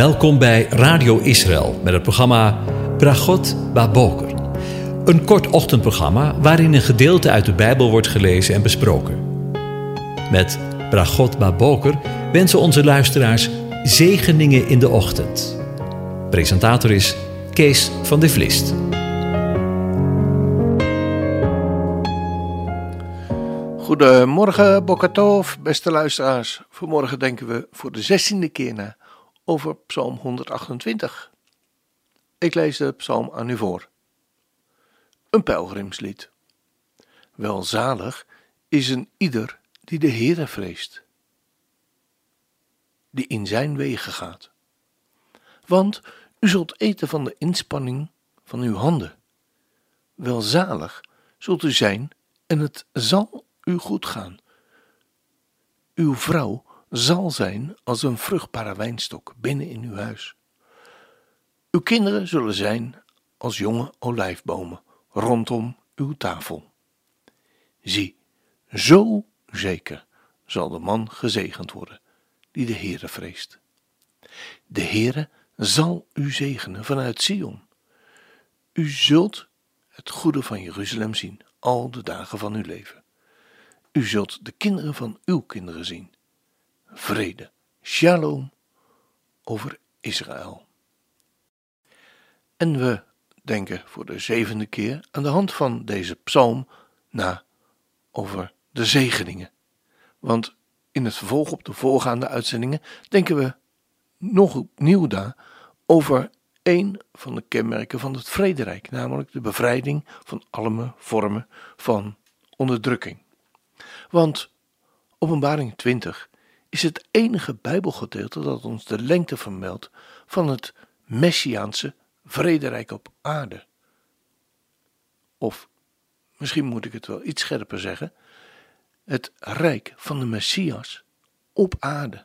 Welkom bij Radio Israël met het programma Bragot Baboker. Een kort ochtendprogramma waarin een gedeelte uit de Bijbel wordt gelezen en besproken. Met Bragot Baboker wensen onze luisteraars zegeningen in de ochtend. Presentator is Kees van de Vlist. Goedemorgen, Bokatov, beste luisteraars. Vanmorgen denken we voor de zestiende keer na over Psalm 128. Ik lees de psalm aan u voor. Een pelgrimslied. Welzalig is een ieder die de Heere vreest, die in zijn wegen gaat. Want u zult eten van de inspanning van uw handen. Welzalig zult u zijn en het zal u goed gaan. Uw vrouw zal zijn als een vruchtbare wijnstok binnen in uw huis. Uw kinderen zullen zijn als jonge olijfbomen rondom uw tafel. Zie, zo zeker zal de man gezegend worden die de Heere vreest. De Heere zal u zegenen vanuit Sion. U zult het goede van Jeruzalem zien al de dagen van uw leven. U zult de kinderen van uw kinderen zien. Vrede, shalom over Israël. En we denken voor de zevende keer aan de hand van deze psalm na over de zegeningen. Want in het vervolg op de voorgaande uitzendingen denken we nog opnieuw daar over een van de kenmerken van het vrederijk, namelijk de bevrijding van alle vormen van onderdrukking. Want Openbaring 20 is het enige Bijbelgedeelte dat ons de lengte vermeldt van het Messiaanse vrederijk op aarde. Of misschien moet ik het wel iets scherper zeggen: het rijk van de Messias op aarde.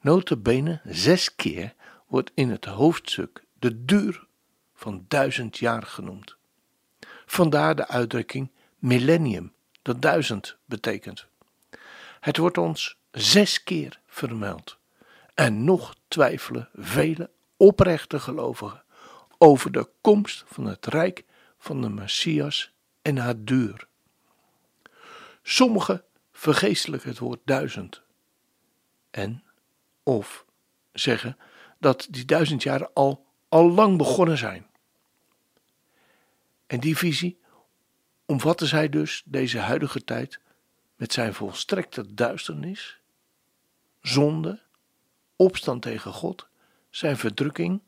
Notabene zes keer wordt in het hoofdstuk de duur van duizend jaar genoemd. Vandaar de uitdrukking millennium, dat duizend betekent. Het wordt ons zes keer vermeld. En nog twijfelen vele oprechte gelovigen over de komst van het rijk van de Messias en haar duur. Sommigen vergeestelijken het woord duizend en of zeggen dat die duizend jaren al, al lang begonnen zijn. En die visie omvatten zij dus deze huidige tijd met zijn volstrekte duisternis, zonde, opstand tegen God, zijn verdrukking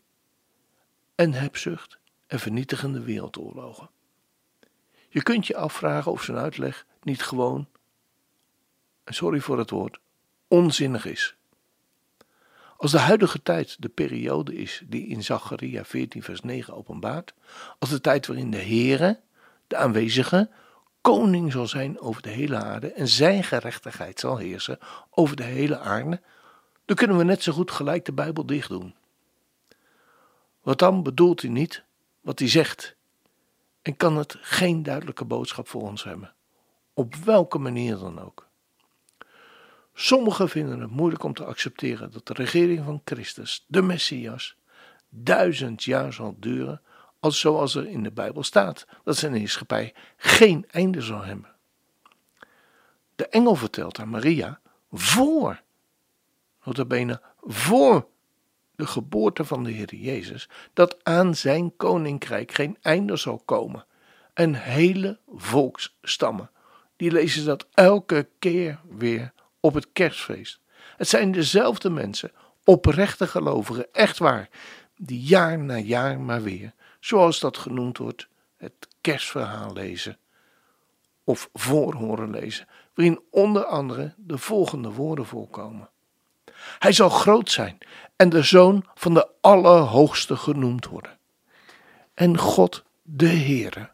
en hebzucht en vernietigende wereldoorlogen. Je kunt je afvragen of zijn uitleg niet gewoon, sorry voor het woord, onzinnig is. Als de huidige tijd de periode is die in Zacharia 14 vers 9 openbaart, als de tijd waarin de Heere, de aanwezige, koning zal zijn over de hele aarde en zijn gerechtigheid zal heersen over de hele aarde, dan kunnen we net zo goed gelijk de Bijbel dicht doen. Wat dan bedoelt hij niet wat hij zegt en kan het geen duidelijke boodschap voor ons hebben, op welke manier dan ook. Sommigen vinden het moeilijk om te accepteren dat de regering van Christus, de Messias, duizend jaar zal duren als zoals er in de Bijbel staat, dat zijn heerschappij geen einde zal hebben. De engel vertelt aan Maria voor, notabene voor de geboorte van de Heer Jezus, dat aan zijn koninkrijk geen einde zal komen. En hele volksstammen, die lezen dat elke keer weer op het kerstfeest. Het zijn dezelfde mensen, oprechte gelovigen, echt waar, die jaar na jaar maar weer zoals dat genoemd wordt, het kerstverhaal lezen of voorhoren lezen, waarin onder andere de volgende woorden voorkomen. Hij zal groot zijn en de zoon van de Allerhoogste genoemd worden. En God, de Heere,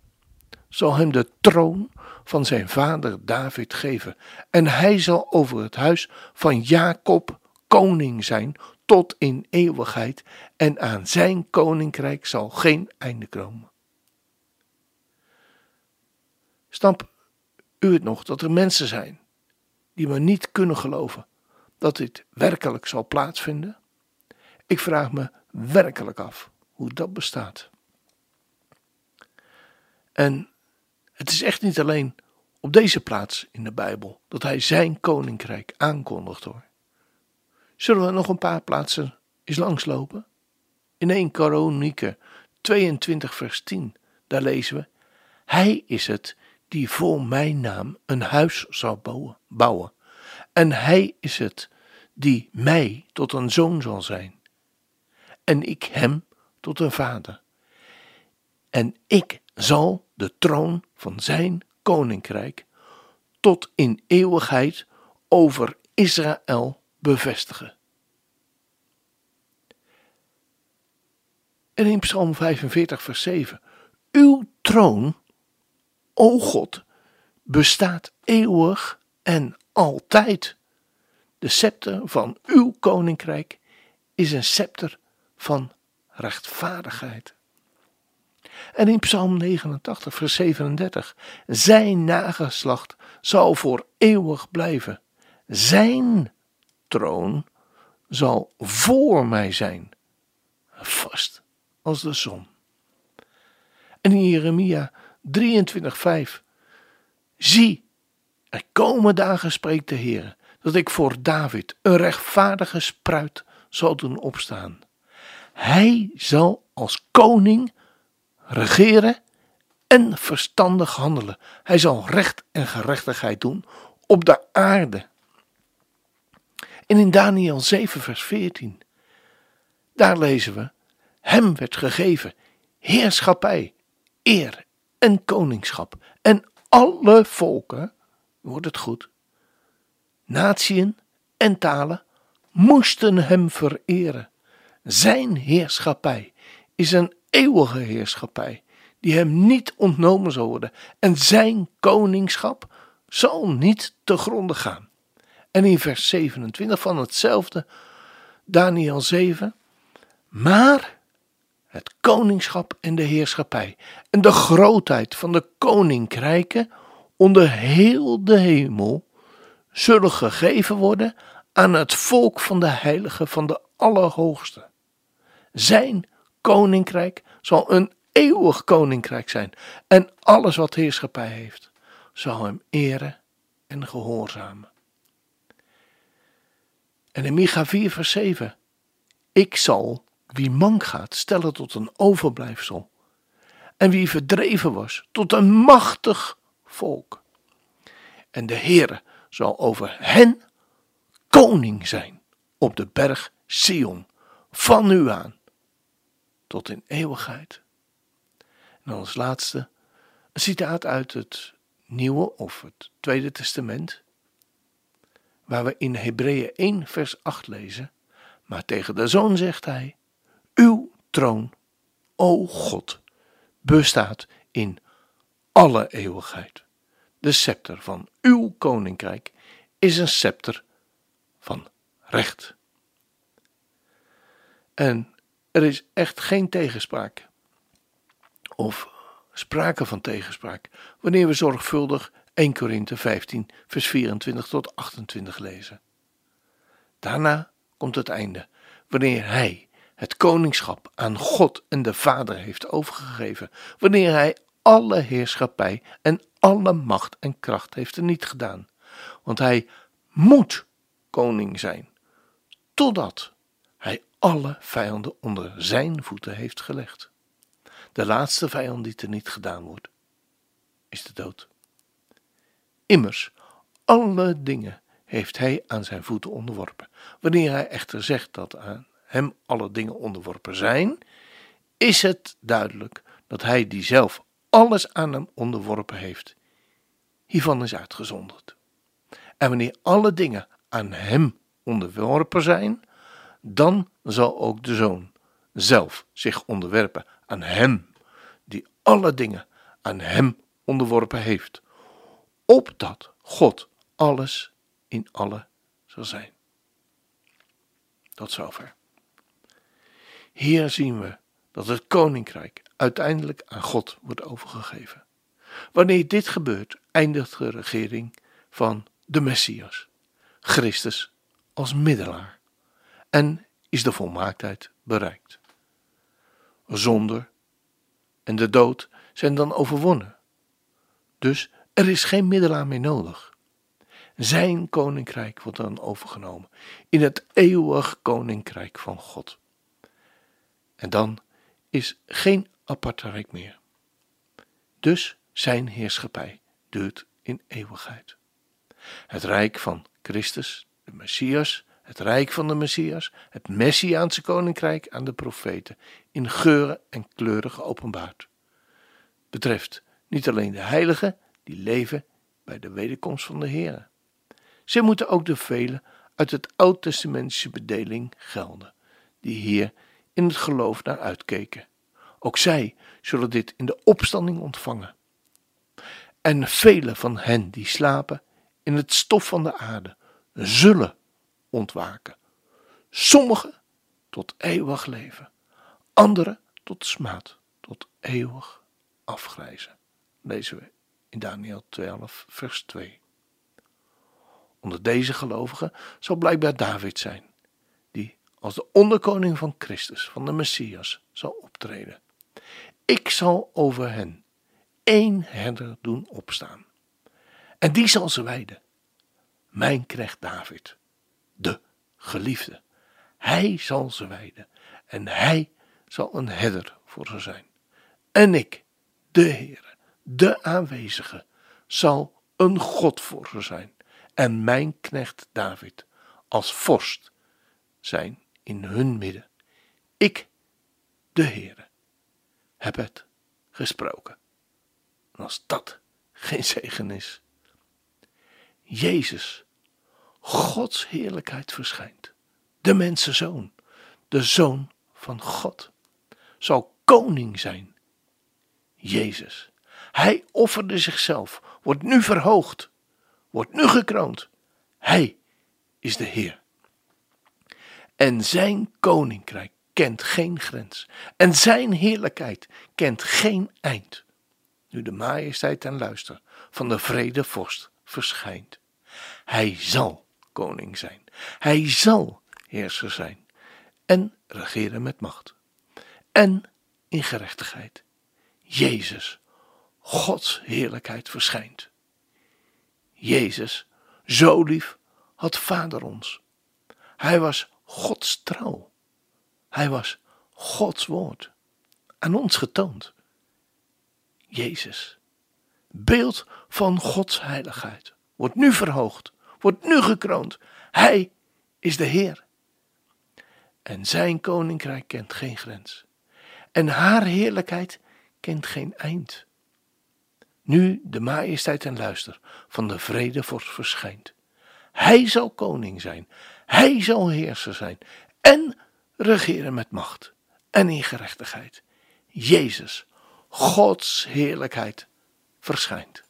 zal hem de troon van zijn vader David geven, en hij zal over het huis van Jacob koning zijn tot in eeuwigheid en aan zijn koninkrijk zal geen einde komen. Snap u het nog dat er mensen zijn die maar niet kunnen geloven dat dit werkelijk zal plaatsvinden? Ik vraag me werkelijk af hoe dat bestaat. En het is echt niet alleen op deze plaats in de Bijbel dat hij zijn koninkrijk aankondigt hoor. Zullen we nog een paar plaatsen eens langslopen? In 1 Kronieken 22 vers 10, daar lezen we: Hij is het die voor mijn naam een huis zal bouwen. En hij is het die mij tot een zoon zal zijn. En ik hem tot een vader. En ik zal de troon van zijn koninkrijk tot in eeuwigheid over Israël bevestigen. En in Psalm 45, vers 7: Uw troon, o God, bestaat eeuwig en altijd. De scepter van uw koninkrijk is een scepter van rechtvaardigheid. En in Psalm 89, vers 37: Zijn nageslacht zal voor eeuwig blijven. Zijn troon zal voor mij zijn, vast als de zon. En in Jeremia 23, 5: Zie, er komen dagen, spreekt de Heer, dat ik voor David een rechtvaardige spruit zal doen opstaan. Hij zal als koning regeren en verstandig handelen. Hij zal recht en gerechtigheid doen op de aarde. En in Daniel 7, vers 14, daar lezen we: Hem werd gegeven heerschappij, eer en koningschap. En alle volken, wordt het goed, natieën en talen moesten hem vereren. Zijn heerschappij is een eeuwige heerschappij, die hem niet ontnomen zal worden, en zijn koningschap zal niet te gronden gaan. En in vers 27 van hetzelfde Daniel 7, maar het koningschap en de heerschappij en de grootheid van de koninkrijken onder heel de hemel zullen gegeven worden aan het volk van de heilige van de Allerhoogste. Zijn koninkrijk zal een eeuwig koninkrijk zijn. En alles wat heerschappij heeft, zal hem eren en gehoorzamen. En in Micha 4 vers 7. Ik zal wie mank gaat stellen tot een overblijfsel. En wie verdreven was tot een machtig volk. En de Heere zal over hen koning zijn op de berg Sion van nu aan tot in eeuwigheid. En als laatste een citaat uit het Nieuwe of het Tweede Testament, waar we in Hebreeën 1 vers 8 lezen, maar tegen de Zoon zegt hij, uw troon, o God, bestaat in alle eeuwigheid. De scepter van uw koninkrijk is een scepter van recht. En er is echt geen tegenspraak. Of sprake van tegenspraak wanneer we zorgvuldig 1 Korinthe 15, vers 24 tot 28 lezen. Daarna komt het einde, wanneer hij het koningschap aan God en de Vader heeft overgegeven, wanneer hij alle heerschappij en alle macht en kracht heeft er niet gedaan, want hij moet koning zijn, totdat hij alle vijanden onder zijn voeten heeft gelegd. De laatste vijand die er niet gedaan wordt, is de dood. Immers, alle dingen heeft hij aan zijn voeten onderworpen. Wanneer hij echter zegt dat aan hem alle dingen onderworpen zijn, is het duidelijk dat hij die zelf alles aan hem onderworpen heeft, hiervan is uitgezonderd. En wanneer alle dingen aan hem onderworpen zijn, dan zal ook de zoon zelf zich onderwerpen aan hem, die alle dingen aan hem onderworpen heeft, opdat God alles in alle zal zijn. Tot zover. Hier zien we dat het koninkrijk uiteindelijk aan God wordt overgegeven. Wanneer dit gebeurt, eindigt de regering van de Messias, Christus als middelaar. En is de volmaaktheid bereikt. Zonder en de dood zijn dan overwonnen. Dus er is geen middelaar meer nodig. Zijn koninkrijk wordt dan overgenomen in het eeuwig koninkrijk van God. En dan is geen apart rijk meer. Dus zijn heerschappij duurt in eeuwigheid. Het rijk van Christus, de Messias, het rijk van de Messias, het Messiaanse koninkrijk aan de profeten, in geuren en kleuren geopenbaard. Betreft niet alleen de heiligen die leven bij de wederkomst van de Heer. Zij moeten ook de velen uit het oud-testamentische bedeling gelden, die hier in het geloof naar uitkeken. Ook zij zullen dit in de opstanding ontvangen. En vele van hen die slapen in het stof van de aarde zullen ontwaken. Sommigen tot eeuwig leven, anderen tot smaad, tot eeuwig afgrijzen. Lezen we in Daniel 12, vers 2. Onder deze gelovigen zal blijkbaar David zijn, die als de onderkoning van Christus, van de Messias, zal optreden. Ik zal over hen één herder doen opstaan. En die zal ze wijden. Mijn knecht David, de geliefde. Hij zal ze wijden en hij zal een herder voor ze zijn. En ik, de Heere, de aanwezige, zal een God voor ze zijn en mijn knecht David als vorst zijn in hun midden. Ik, de Heere, heb het gesproken. En als dat geen zegen is. Jezus, Gods heerlijkheid verschijnt. De mensenzoon, de zoon van God, zal koning zijn. Jezus, hij offerde zichzelf, wordt nu verhoogd, wordt nu gekroond. Hij is de Heer. En zijn koninkrijk kent geen grens. En zijn heerlijkheid kent geen eind. Nu de majesteit en luister van de vredevorst verschijnt. Hij zal koning zijn. Hij zal heerser zijn. En regeren met macht. En in gerechtigheid. Jezus, Gods heerlijkheid verschijnt. Jezus, zo lief, had Vader ons. Hij was Gods trouw. Hij was Gods woord aan ons getoond. Jezus, beeld van Gods heiligheid, wordt nu verhoogd, wordt nu gekroond. Hij is de Heer. En zijn koninkrijk kent geen grens. En haar heerlijkheid kent geen eind. Nu de majesteit en luister van de vredevorst verschijnt. Hij zal koning zijn, hij zal heerser zijn en regeren met macht en in gerechtigheid. Jezus, Gods heerlijkheid, verschijnt.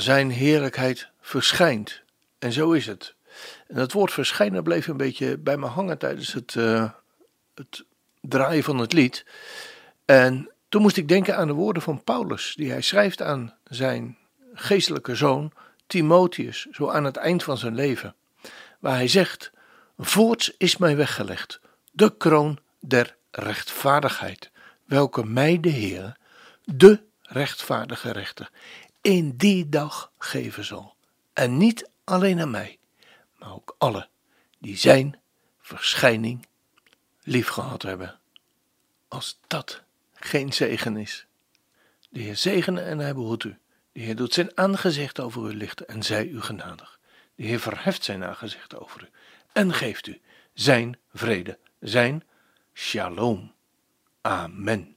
Zijn heerlijkheid verschijnt. En zo is het. En dat woord verschijnen bleef een beetje bij me hangen tijdens het, uh, het draaien van het lied. En toen moest ik denken aan de woorden van Paulus, die hij schrijft aan zijn geestelijke zoon Timotheus, zo aan het eind van zijn leven. Waar hij zegt: Voorts is mij weggelegd de kroon der rechtvaardigheid, welke mij de Heer, de rechtvaardige rechter, in die dag geven zal. En niet alleen aan mij, maar ook alle die zijn verschijning liefgehad hebben. Als dat geen zegen is. De Heer zegene en hij behoedt u. De Heer doet zijn aangezicht over u lichten en zij u genadig. De Heer verheft zijn aangezicht over u en geeft u zijn vrede, zijn shalom. Amen.